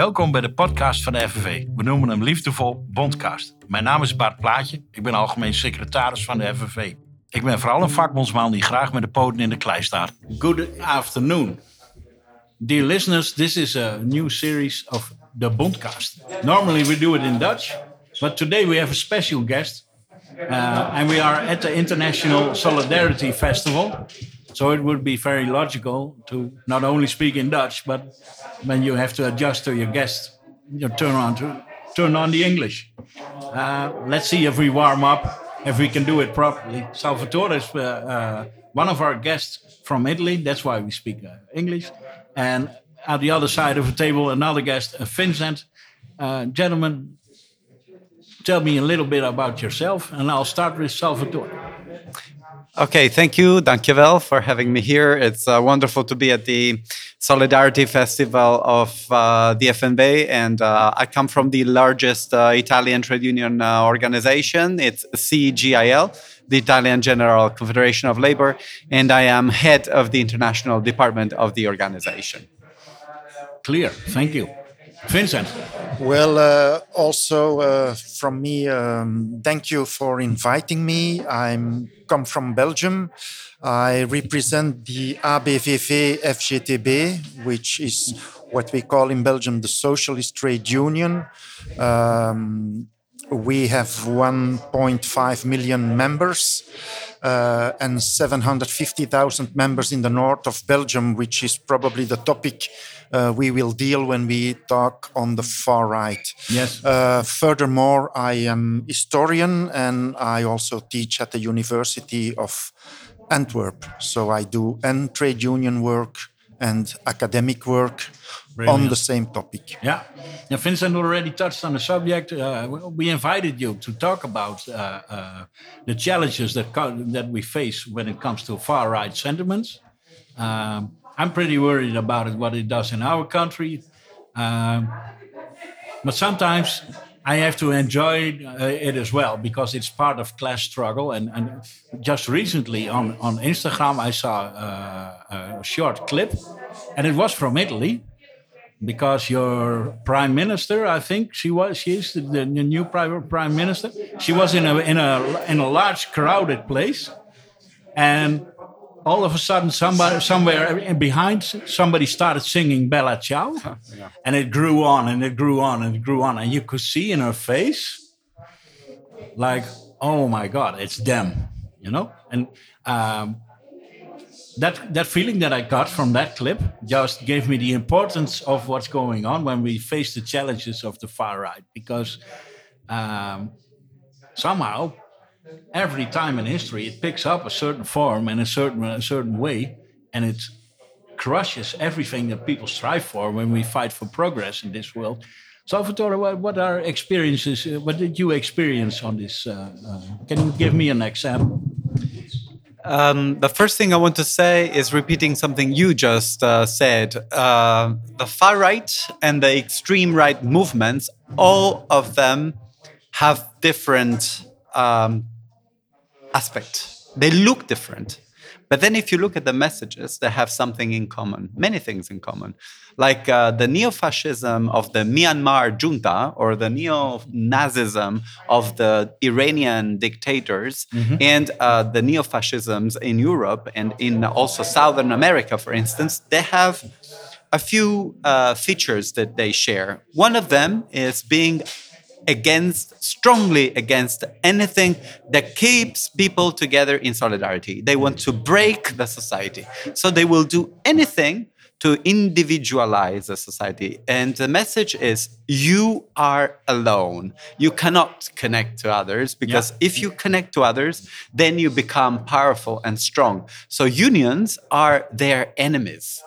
Welkom bij de podcast van de FNV. We noemen hem liefdevol Bondcast. Mijn naam is Bart Plaatje. Ik ben algemeen secretaris van de FNV. Ik ben vooral een vakbondsman die graag met de poten in de klei staat. Good afternoon. Dear listeners, this is a new series of the Bondcast. Normally we do it in Dutch, but today we have a special guest. Uh, and we are at the International Solidarity Festival. So it would be very logical to not only speak in Dutch, but when you have to adjust to your guest, you turn on to turn on the English. Uh, let's see if we warm up, if we can do it properly. Salvatore is uh, uh, one of our guests from Italy. That's why we speak uh, English. And at the other side of the table, another guest, uh, Vincent. Uh, gentlemen, tell me a little bit about yourself, and I'll start with Salvatore. Okay, thank you, dankjewel, for having me here. It's uh, wonderful to be at the Solidarity Festival of uh, the FNV, and uh, I come from the largest uh, Italian trade union uh, organization. It's CGIL, the Italian General Confederation of Labor, and I am head of the international department of the organization. Clear, thank you. Vincent. Well, uh, also uh, from me, um, thank you for inviting me. I come from Belgium. I represent the ABVV FGTB, which is what we call in Belgium the Socialist Trade Union. Um, we have 1.5 million members uh, and 750,000 members in the north of Belgium, which is probably the topic uh, we will deal when we talk on the far right. Yes. Uh, furthermore, I am historian and I also teach at the University of Antwerp. So I do and trade union work and academic work on the same topic. Yeah. yeah, Vincent already touched on the subject. Uh, we invited you to talk about uh, uh, the challenges that that we face when it comes to far right sentiments. Um, I'm pretty worried about it, what it does in our country. Um, but sometimes I have to enjoy uh, it as well because it's part of class struggle. And, and just recently on, on Instagram, I saw uh, a short clip, and it was from Italy because your prime minister, I think she was, she is the, the new prime, prime minister. She was in a in a in a large crowded place, and all of a sudden somebody somewhere behind somebody started singing bella ciao yeah. and it grew on and it grew on and it grew on and you could see in her face like oh my god it's them you know and um, that that feeling that i got from that clip just gave me the importance of what's going on when we face the challenges of the far right because um, somehow every time in history it picks up a certain form and a certain a certain way, and it crushes everything that people strive for when we fight for progress in this world. Salvatore, what, what are experiences? What did you experience on this? Uh, uh, can you give me an example? Um, the first thing I want to say is repeating something you just uh, said. Uh, the far right and the extreme right movements, all of them have different um, aspect. They look different. But then, if you look at the messages, they have something in common, many things in common. Like uh, the neo fascism of the Myanmar junta or the neo Nazism of the Iranian dictators mm-hmm. and uh, the neo fascisms in Europe and in also Southern America, for instance, they have a few uh, features that they share. One of them is being against, strongly against anything that keeps people together in solidarity. They want to break the society. So they will do anything to individualize the society. And the message is you are alone. You cannot connect to others because yeah. if you connect to others, then you become powerful and strong. So unions are their enemies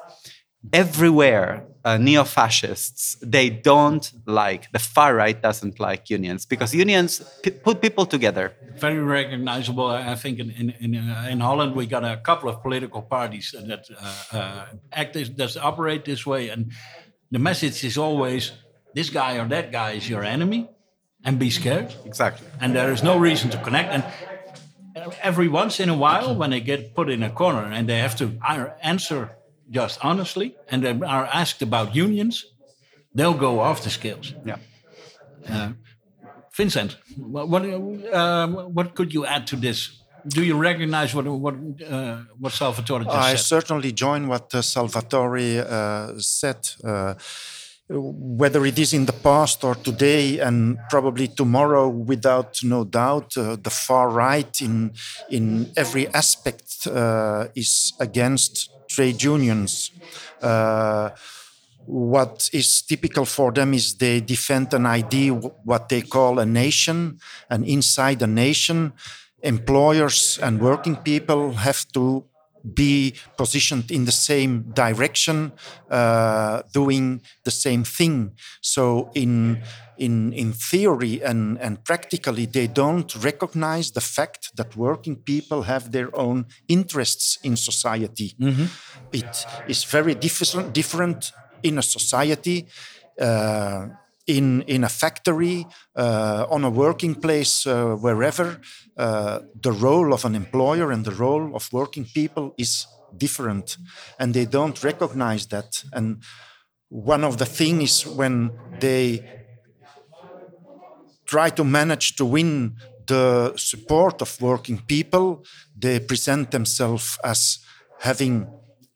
everywhere uh, neo-fascists they don't like the far right doesn't like unions because unions put people together. Very recognizable i think in in, in, uh, in holland we got a couple of political parties that uh, uh, act this, that operate this way. And the message is always this guy or that guy is your enemy and be scared. Exactly. And there is no reason to connect. And every once in a while when they get put in a corner and they have to answer just honestly and they are asked about unions, they'll go off the scales. Yeah. Uh, Vincent, what what, uh, what could you add to this? Do you recognize what what uh, what Salvatore just I said? certainly join what uh, Salvatore uh, said. Uh, whether it is in the past or today, and probably tomorrow, without no doubt, uh, the far right in in every aspect uh, is against trade unions. Uh, what is typical for them is they defend an idea, what they call a nation, and inside a nation, employers and working people have to be positioned in the same direction, uh, doing the same thing. So in in in theory and and practically, they don't recognize the fact that working people have their own interests in society. It is very different different in a society. Uh, in in a factory, uh, on a working place, uh, wherever, uh, the role of an employer and the role of working people is different, and they don't recognize that. And one of the things is when they try to manage to win the support of working people, they present themselves as having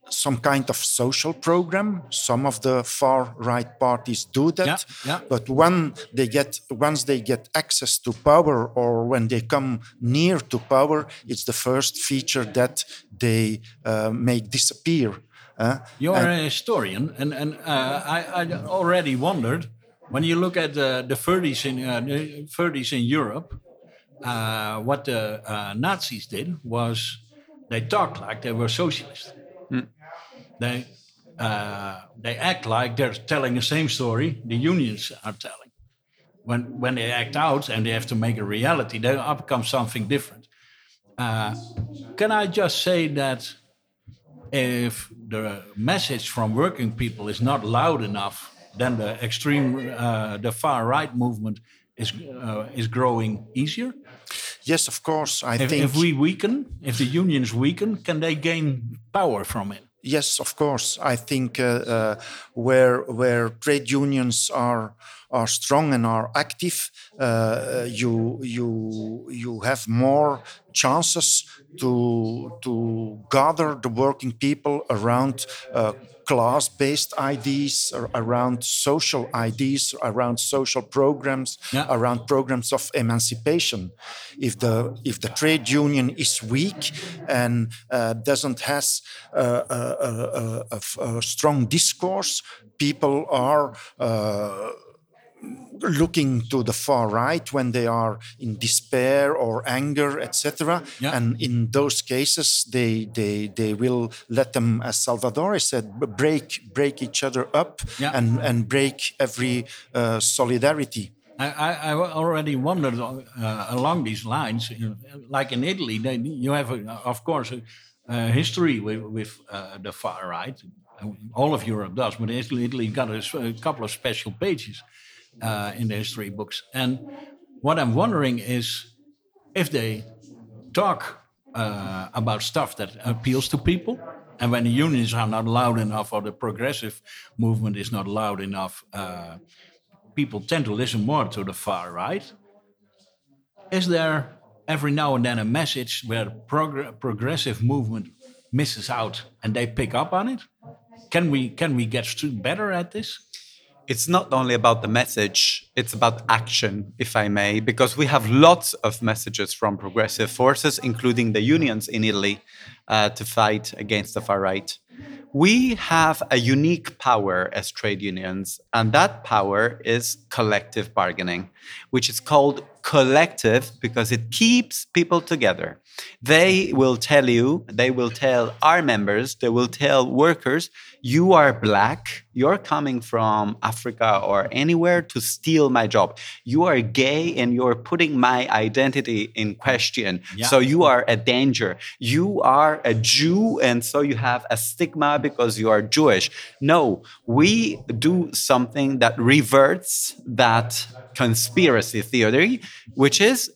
some kind of social program. Some of the far right parties do that. Yeah, yeah. But when they get once they get access to power or when they come near to power, it's the first feature that they uh, make disappear. uh, You're and- a historian, and and uh, I, I already wondered when you look at the the 30s in uh, the 30s in Europe, uh, what the uh, Nazis did was they talked like they were socialists. They uh, they act like they're telling the same story the unions are telling. When when they act out and they have to make a reality, they become something different. Uh, can I just say that if the message from working people is not loud enough, then the extreme, uh, the far right movement is uh, is growing easier. yes, of course, I If, think if we weaken, if the unions weaken, can they gain power from it? Yes, of course. I think uh, uh, where where trade unions are are strong and are active, uh, you you you have more chances to to gather the working people around. Uh, class-based ideas ar- around social ideas around social programs Yeah. around programs of emancipation if the if the trade union is weak and uh, doesn't has uh, a, a, a- a strong discourse people are uh, looking to the far right when they are in despair or anger etc Yeah. and in those cases they they they will let them as Salvatore said break break each other up Yeah. and and break every uh, solidarity I, I, already wondered uh, along these lines, you know, like in Italy, they, you have, a, of course, a, a history with, with uh, the far right. All of Europe does, but Italy, Italy got a couple of special pages uh, in the history books. And what I'm wondering is if they talk uh, about stuff that appeals to people, and when the unions are not loud enough or the progressive movement is not loud enough, uh, people tend to listen more to the far right. Is there every now and then a message where the progr- progressive movement misses out and they pick up on it? Can we can we get better at this? It's not only about the message, it's about action, if I may, because we have lots of messages from progressive forces, including the unions in Italy, uh, to fight against the far right. We have a unique power as trade unions, and that power is collective bargaining, which is called collective because it keeps people together. They will tell you, they will tell our members, they will tell workers, you are black, you're coming from Africa or anywhere to steal my job. You are gay and you're putting my identity in question. Yeah. So you are a danger. You are a Jew and so you have a stigma because you are Jewish. No, we do something that reverts that conspiracy theory, which is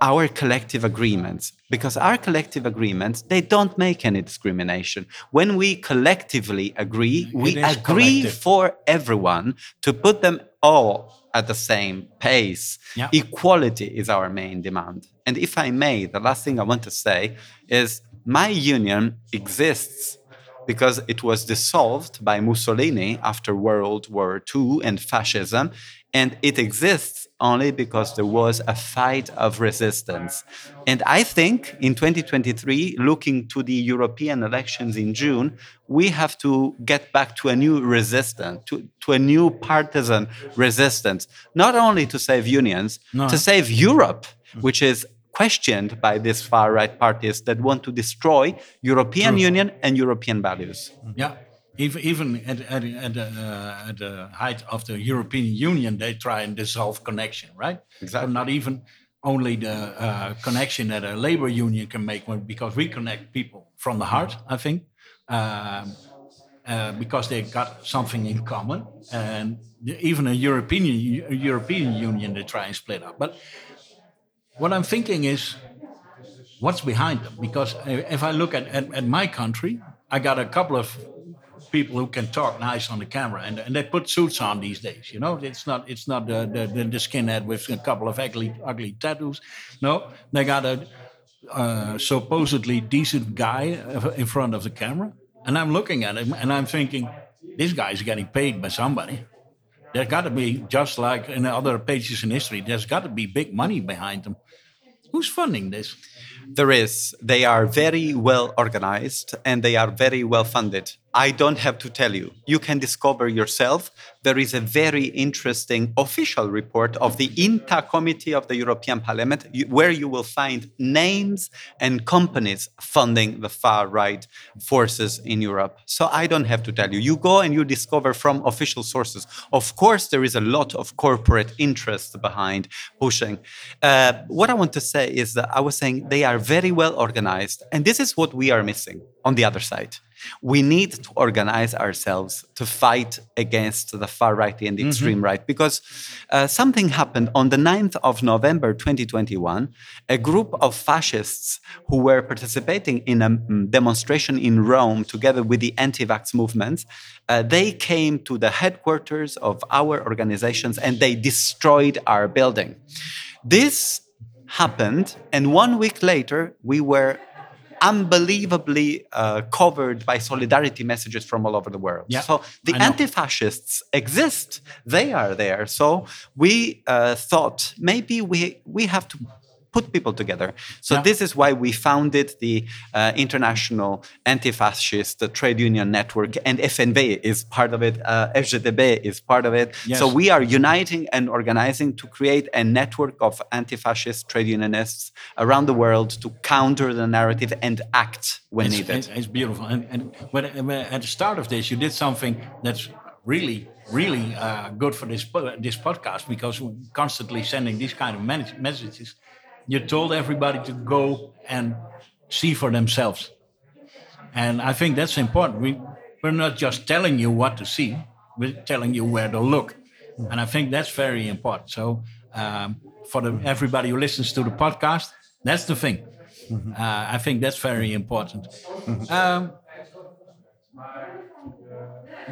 our collective agreements. because our collective agreements they don't make any discrimination when we collectively agree we agree collective. for everyone to put them all at the same pace Yeah. equality is our main demand and if i may the last thing i want to say is my union exists because it was dissolved by Mussolini after World War II and fascism, and it exists only because there was a fight of resistance. And I think in 2023, looking to the European elections in June, we have to get back to a new resistance, to, to a new partisan resistance, not only to save unions, No. to save Europe, which is questioned by these far right parties that want to destroy European Union and European values. Yeah, even even at at, at, the, uh, at the height of the European Union, they try and dissolve connection, right? Exactly. So not even only the uh, connection that a labor union can make, because we connect people from the heart. I think. Um, uh, because they got something in common, and even a European a European Union they try and split up. But what I'm thinking is, what's behind them? Because if I look at, at, at my country, I got a couple of people who can talk nice on the camera, and, and they put suits on these days. You know, it's not it's not the the, the, the skinhead with a couple of ugly ugly tattoos. No, they got a uh, supposedly decent guy in front of the camera, and I'm looking at him and I'm thinking, this guy's getting paid by somebody. There's got to be just like in other pages in history. There's got to be big money behind them. Who's funding this? There is. They are very well organized and they are very well funded. I don't have to tell you. You can discover yourself. There is a very interesting official report of the INTA Committee of the European Parliament where you will find names and companies funding the far right forces in Europe. So I don't have to tell you. You go and you discover from official sources. Of course, there is a lot of corporate interest behind pushing. Uh, what I want to say is that I was saying they are very well organized, and this is what we are missing on the other side. We need to organize ourselves to fight against the far right and the extreme right because uh, something happened on the 9th of November 2021. A group of fascists who were participating in a mm, demonstration in Rome together with the anti vax movement, uh, they came to the headquarters of our organizations and they destroyed our building. This happened, and one week later, we were unbelievably uh, covered by solidarity messages from all over the world. Yeah, so the anti-fascists exist; they are there. So we uh, thought maybe we we have to put people together. So Yeah. this is why we founded the uh, International Anti-Fascist Trade Union Network, and FNV is part of it. Uh, FGTB is part of it. Yes. So we are uniting and organizing to create a network of anti-fascist trade unionists around the world to counter the narrative and act when It's, needed. it's, beautiful. And, and when, when at the start of this, you did something that's really, really uh, good for this this podcast because we're constantly sending these kind of messages. You told everybody to go and see for themselves, and I think that's important. We we're not just telling you what to see; we're telling you where to look, and I think that's very important. So um, for the, everybody who listens to the podcast, that's the thing. Uh, I think that's very important. Um,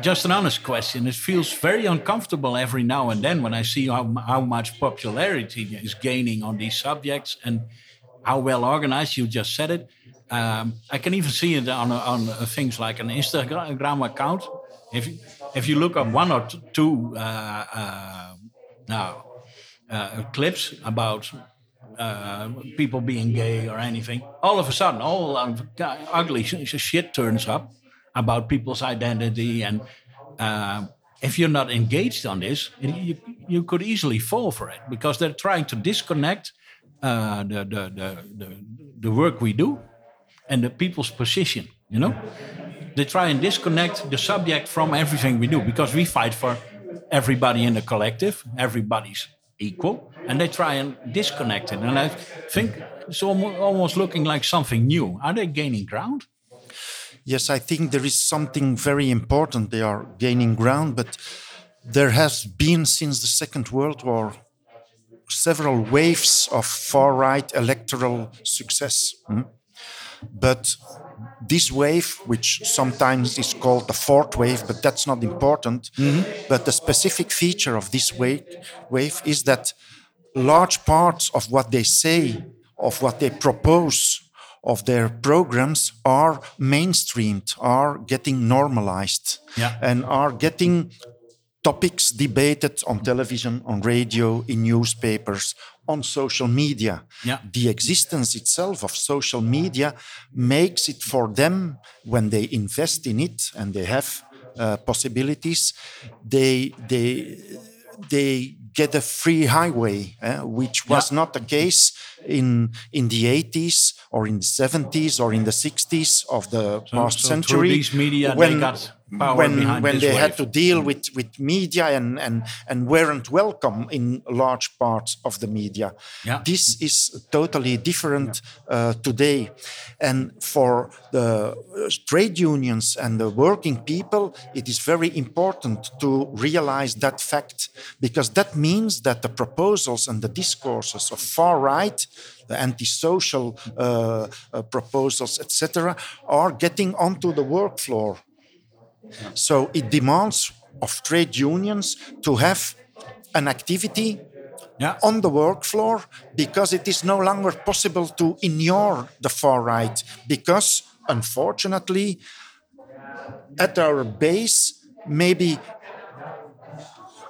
just an honest question. It feels very uncomfortable every now and then when I see how, how much popularity is gaining on these subjects and how well organized. You just said it. Um, I can even see it on, on things like an Instagram account. If you, if you look up one or two uh, uh, now uh, clips about uh, people being gay or anything, all of a sudden, all ugly sh- sh- shit turns up about people's identity. And uh, if you're not engaged on this, you, you could easily fall for it because they're trying to disconnect uh, the, the, the, the, the work we do and the people's position, you know? They try and disconnect the subject from everything we do because we fight for everybody in the collective, everybody's equal, and they try and disconnect it. And I think it's almost looking like something new. Are they gaining ground? Yes, I think there is something very important. They are gaining ground, but there has been since the Second World War several waves of far right electoral success. Hmm? But this wave, which sometimes is called the fourth wave, but that's not important. But the specific feature of this wave, wave is that large parts of what they say, of what they propose, of their programs are mainstreamed, are getting normalized, Yeah. and are getting topics debated on television, on radio, in newspapers, on social media. Yeah. The existence itself of social media makes it for them when they invest in it and they have uh, possibilities, they they they get a free highway, eh, which was not the case in in the 80s or in the 70s or in the 60s of the past so through century. these media, they got power when, when they had to deal with, with media and, and, and weren't welcome in large parts of the media. Yeah. This is totally different uh, today. And for the uh, trade unions and the working people, it is very important to realize that fact because that means that the proposals and the discourses of far right, the antisocial uh, uh, proposals, etc., are getting onto the work floor. So it demands of trade unions to have an activity Yeah. on the work floor because it is no longer possible to ignore the far right because unfortunately at our base maybe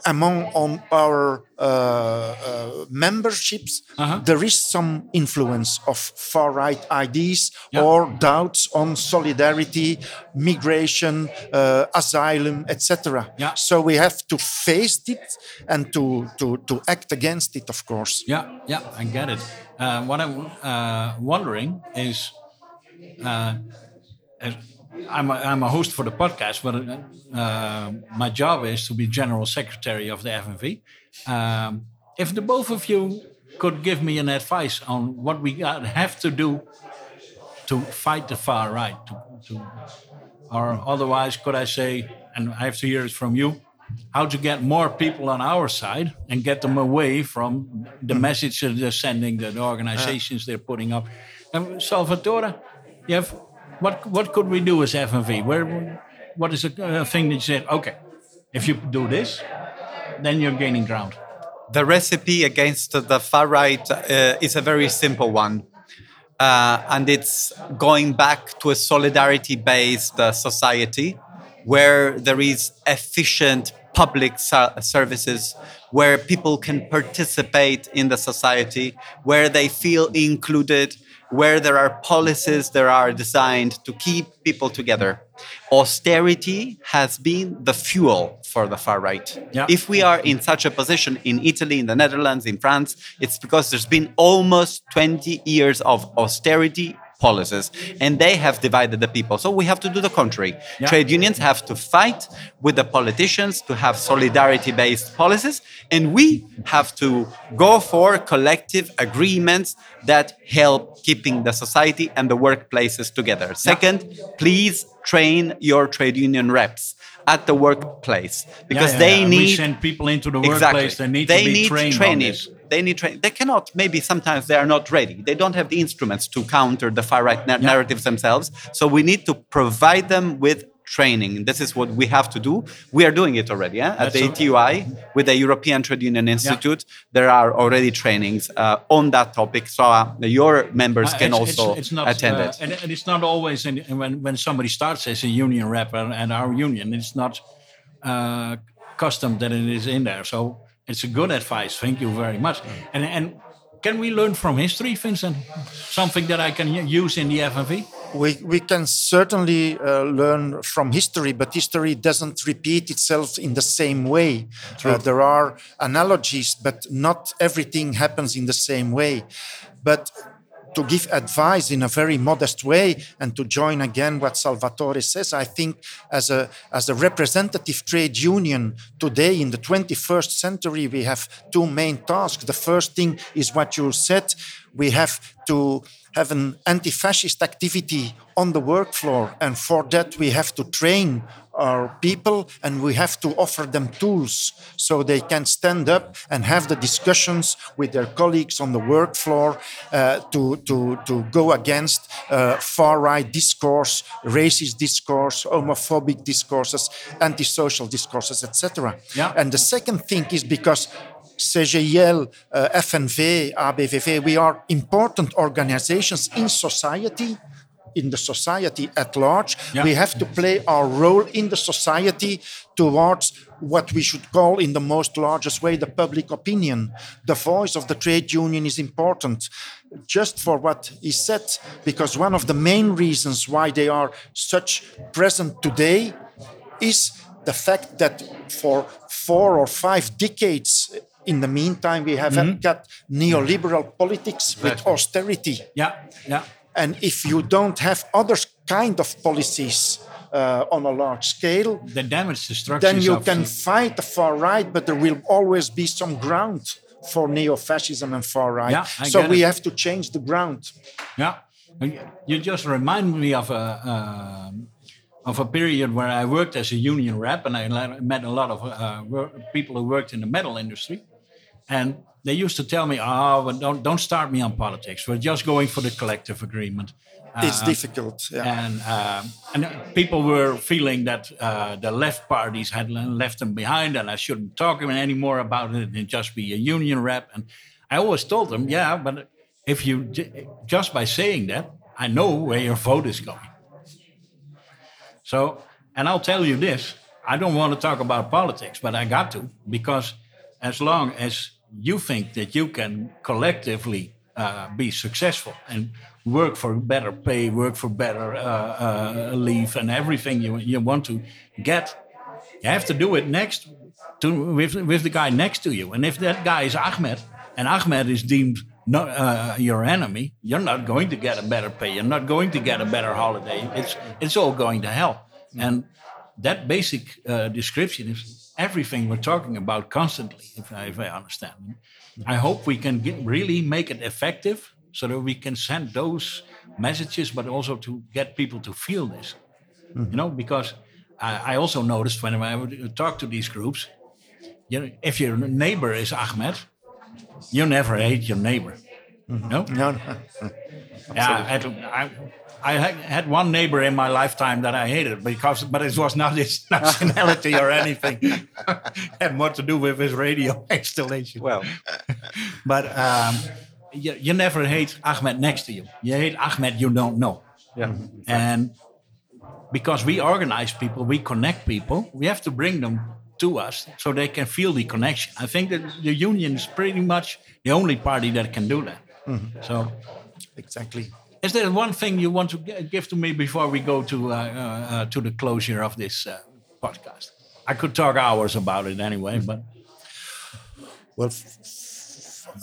among on our uh, uh, memberships Uh-huh. there is some influence of far right ideas Yeah. or doubts on solidarity migration uh, asylum etc Yeah. so we have to face it and to, to, to act against it of course Yeah, yeah, I get it. Uh, what I'm uh, wondering is, uh, as I'm a, I'm a host for the podcast, but uh, my job is to be general secretary of the FNV. Um, if the both of you could give me an advice on what we have to do to fight the far right, to, to, or otherwise, could I say, and I have to hear it from you, how to get more people on our side and get them away from the message that they're sending, the, the organizations they're putting up. And Salvatore, you have, what what could we do as FNV? Where, what is a, a thing that you said? Okay, if you do this, then you're gaining ground. The recipe against the far right uh, is a very simple one. Uh, and it's going back to a solidarity based uh, society where there is efficient public ser- services, where people can participate in the society, where they feel included, where there are policies that are designed to keep people together. Austerity has been the fuel for the far right. Yeah. If we are in such a position in Italy, in the Netherlands, in France, it's because there's been almost 20 years of austerity policies and they have divided the people. So we have to do the contrary. Yeah. Trade unions have to fight with the politicians to have solidarity based policies and we have to go for collective agreements that help keeping the society and the workplaces together. Second, please train your trade union reps at the workplace because Yeah, yeah, they yeah. need We send people into the workplace. exactly. They need to be trained on training. They need training. They cannot. Maybe sometimes they are not ready. They don't have the instruments to counter the far right na- narratives themselves. So we need to provide them with training. This is what we have to do. We are doing it already eh? at the That's ETUI with the European Trade Union Institute. There are already trainings uh, on that topic, so uh, your members Uh, can it's- also it's, it's not, attend uh, it. And, and it's not always in, when when somebody starts as a union rep and, and our union, it's not uh, custom that it is in there. So it's a good advice. Thank you very much. And and can we learn from history, Vincent? Something that I can use in the FNV? we, we can certainly uh, learn from history, but history doesn't repeat itself in the same way. Uh, there are analogies, but not everything happens in the same way. But to give advice in a very modest way and to join again what Salvatore says, I think as a as a representative trade union today in the 21st century, we have two main tasks. The first thing is what you said: we have to have an anti-fascist activity on the work floor, and for that we have to train our people and we have to offer them tools so they can stand up and have the discussions with their colleagues on the work floor uh, to, to, to go against uh, far right discourse, racist discourse, homophobic discourses, antisocial discourses, etc. Yeah. And the second thing is because CGIL, uh, FNV, ABVV, we are important organizations in society in the society at large. Yeah. We have to play our role in the society towards what we should call, in the most largest way, the public opinion. The voice of the trade union is important. Just for what he said, because one of the main reasons why they are such present today is the fact that for four or five decades in the meantime, we have got neoliberal politics with austerity. Yeah, yeah. And if you don't have other kind of policies uh, on a large scale, The damage the structures then you of can fight the far right, but there will always be some ground for neo-fascism and far right. Yeah, I so we it. have to change the ground. Yeah, you just remind me of a um of a period where I worked as a union rep, and I met a lot of uh, people who worked in the metal industry, and they used to tell me, "Oh, but don't don't start me on politics. We're just going for the collective agreement." It's Uh, difficult. Yeah. and um, and people were feeling that uh, the left parties had left them behind, and I shouldn't talk anymore about it and just be a union rep. And I always told them, yeah, but if you just by saying that, I know where your vote is going. So, and I'll tell you this: I don't want to talk about politics, but I got to because as long as you think that you can collectively uh, be successful and work for better pay, work for better uh, uh, leave, and everything you you want to get, you have to do it next to with with the guy next to you. And if that guy is Ahmed, and Ahmed is deemed not uh, your enemy, you're not going to get a better pay. You're not going to get a better holiday. It's it's all going to hell. And that basic uh, description is everything we're talking about constantly. If I, if I understand, I hope we can get, really make it effective so that we can send those messages, but also to get people to feel this. Hmm. You know, because I, I also noticed when I would talk to these groups, you know, if your neighbor is Ahmed, you never hate your neighbor. Hmm. No? No, no. Yeah, I I, I had- had one neighbor in my lifetime that I hated because, but it was not his nationality or anything. had more to do with his radio installation. Well, But um, you, you never hate Ahmed next to you. You hate Ahmed you don't know. yeah. And because we organize people, we connect people, we have to bring them to us so they can feel the connection. I think that the union is pretty much the only party that can do that. So, exactly. Is there one thing you want to give to me before we go to uh, uh, uh, to the closure of this uh, podcast? I could talk hours about it anyway, but Well,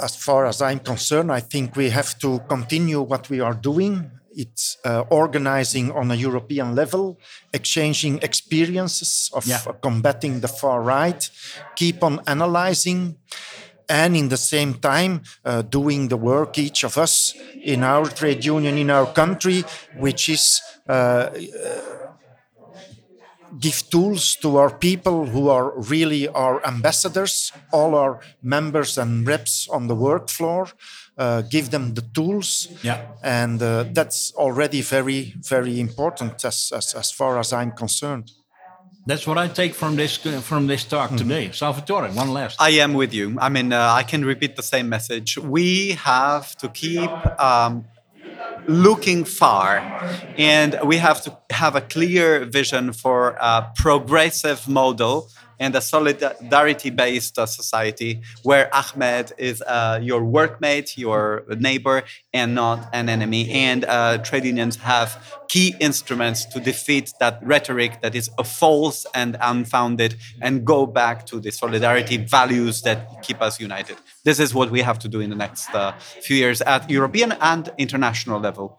as far as I'm concerned, I think we have to continue what we are doing. It's uh, organizing on a European level, exchanging experiences of Yeah. combating the far right, keep on analyzing, and in the same time uh, doing the work each of us in our trade union in our country, which is uh, give tools to our people who are really our ambassadors, all our members and reps on the work floor. Uh, give them the tools, Yeah. and uh, that's already very, very important as, as as far as I'm concerned. That's what I take from this from this talk today. Salvatore, one last. I am with you. I mean, uh, I can repeat the same message. We have to keep um, looking far, and we have to have a clear vision for a progressive model and a solidarity based uh, society where Ahmed is uh, your workmate, your neighbor, and not an enemy. And uh, trade unions have key instruments to defeat that rhetoric that is a false and unfounded and go back to the solidarity values that keep us united. This is what we have to do in the next uh, few years at European and international level.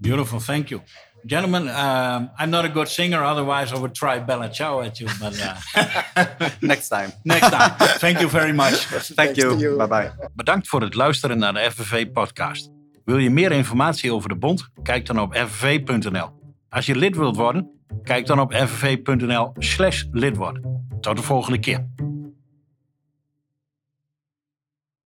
Beautiful, thank you. Gentlemen, um, I'm not a good singer, otherwise I would try Bella Ciao at you, but uh, Next time. next time. Thank you very much. Thank you. Bye bye. Bedankt voor het luisteren naar de FVV podcast. Wil je meer informatie over de bond? Kijk dan op fvv.nl. Als je lid wilt worden, kijk dan op fvv.nl/slash lid worden. Tot de volgende keer.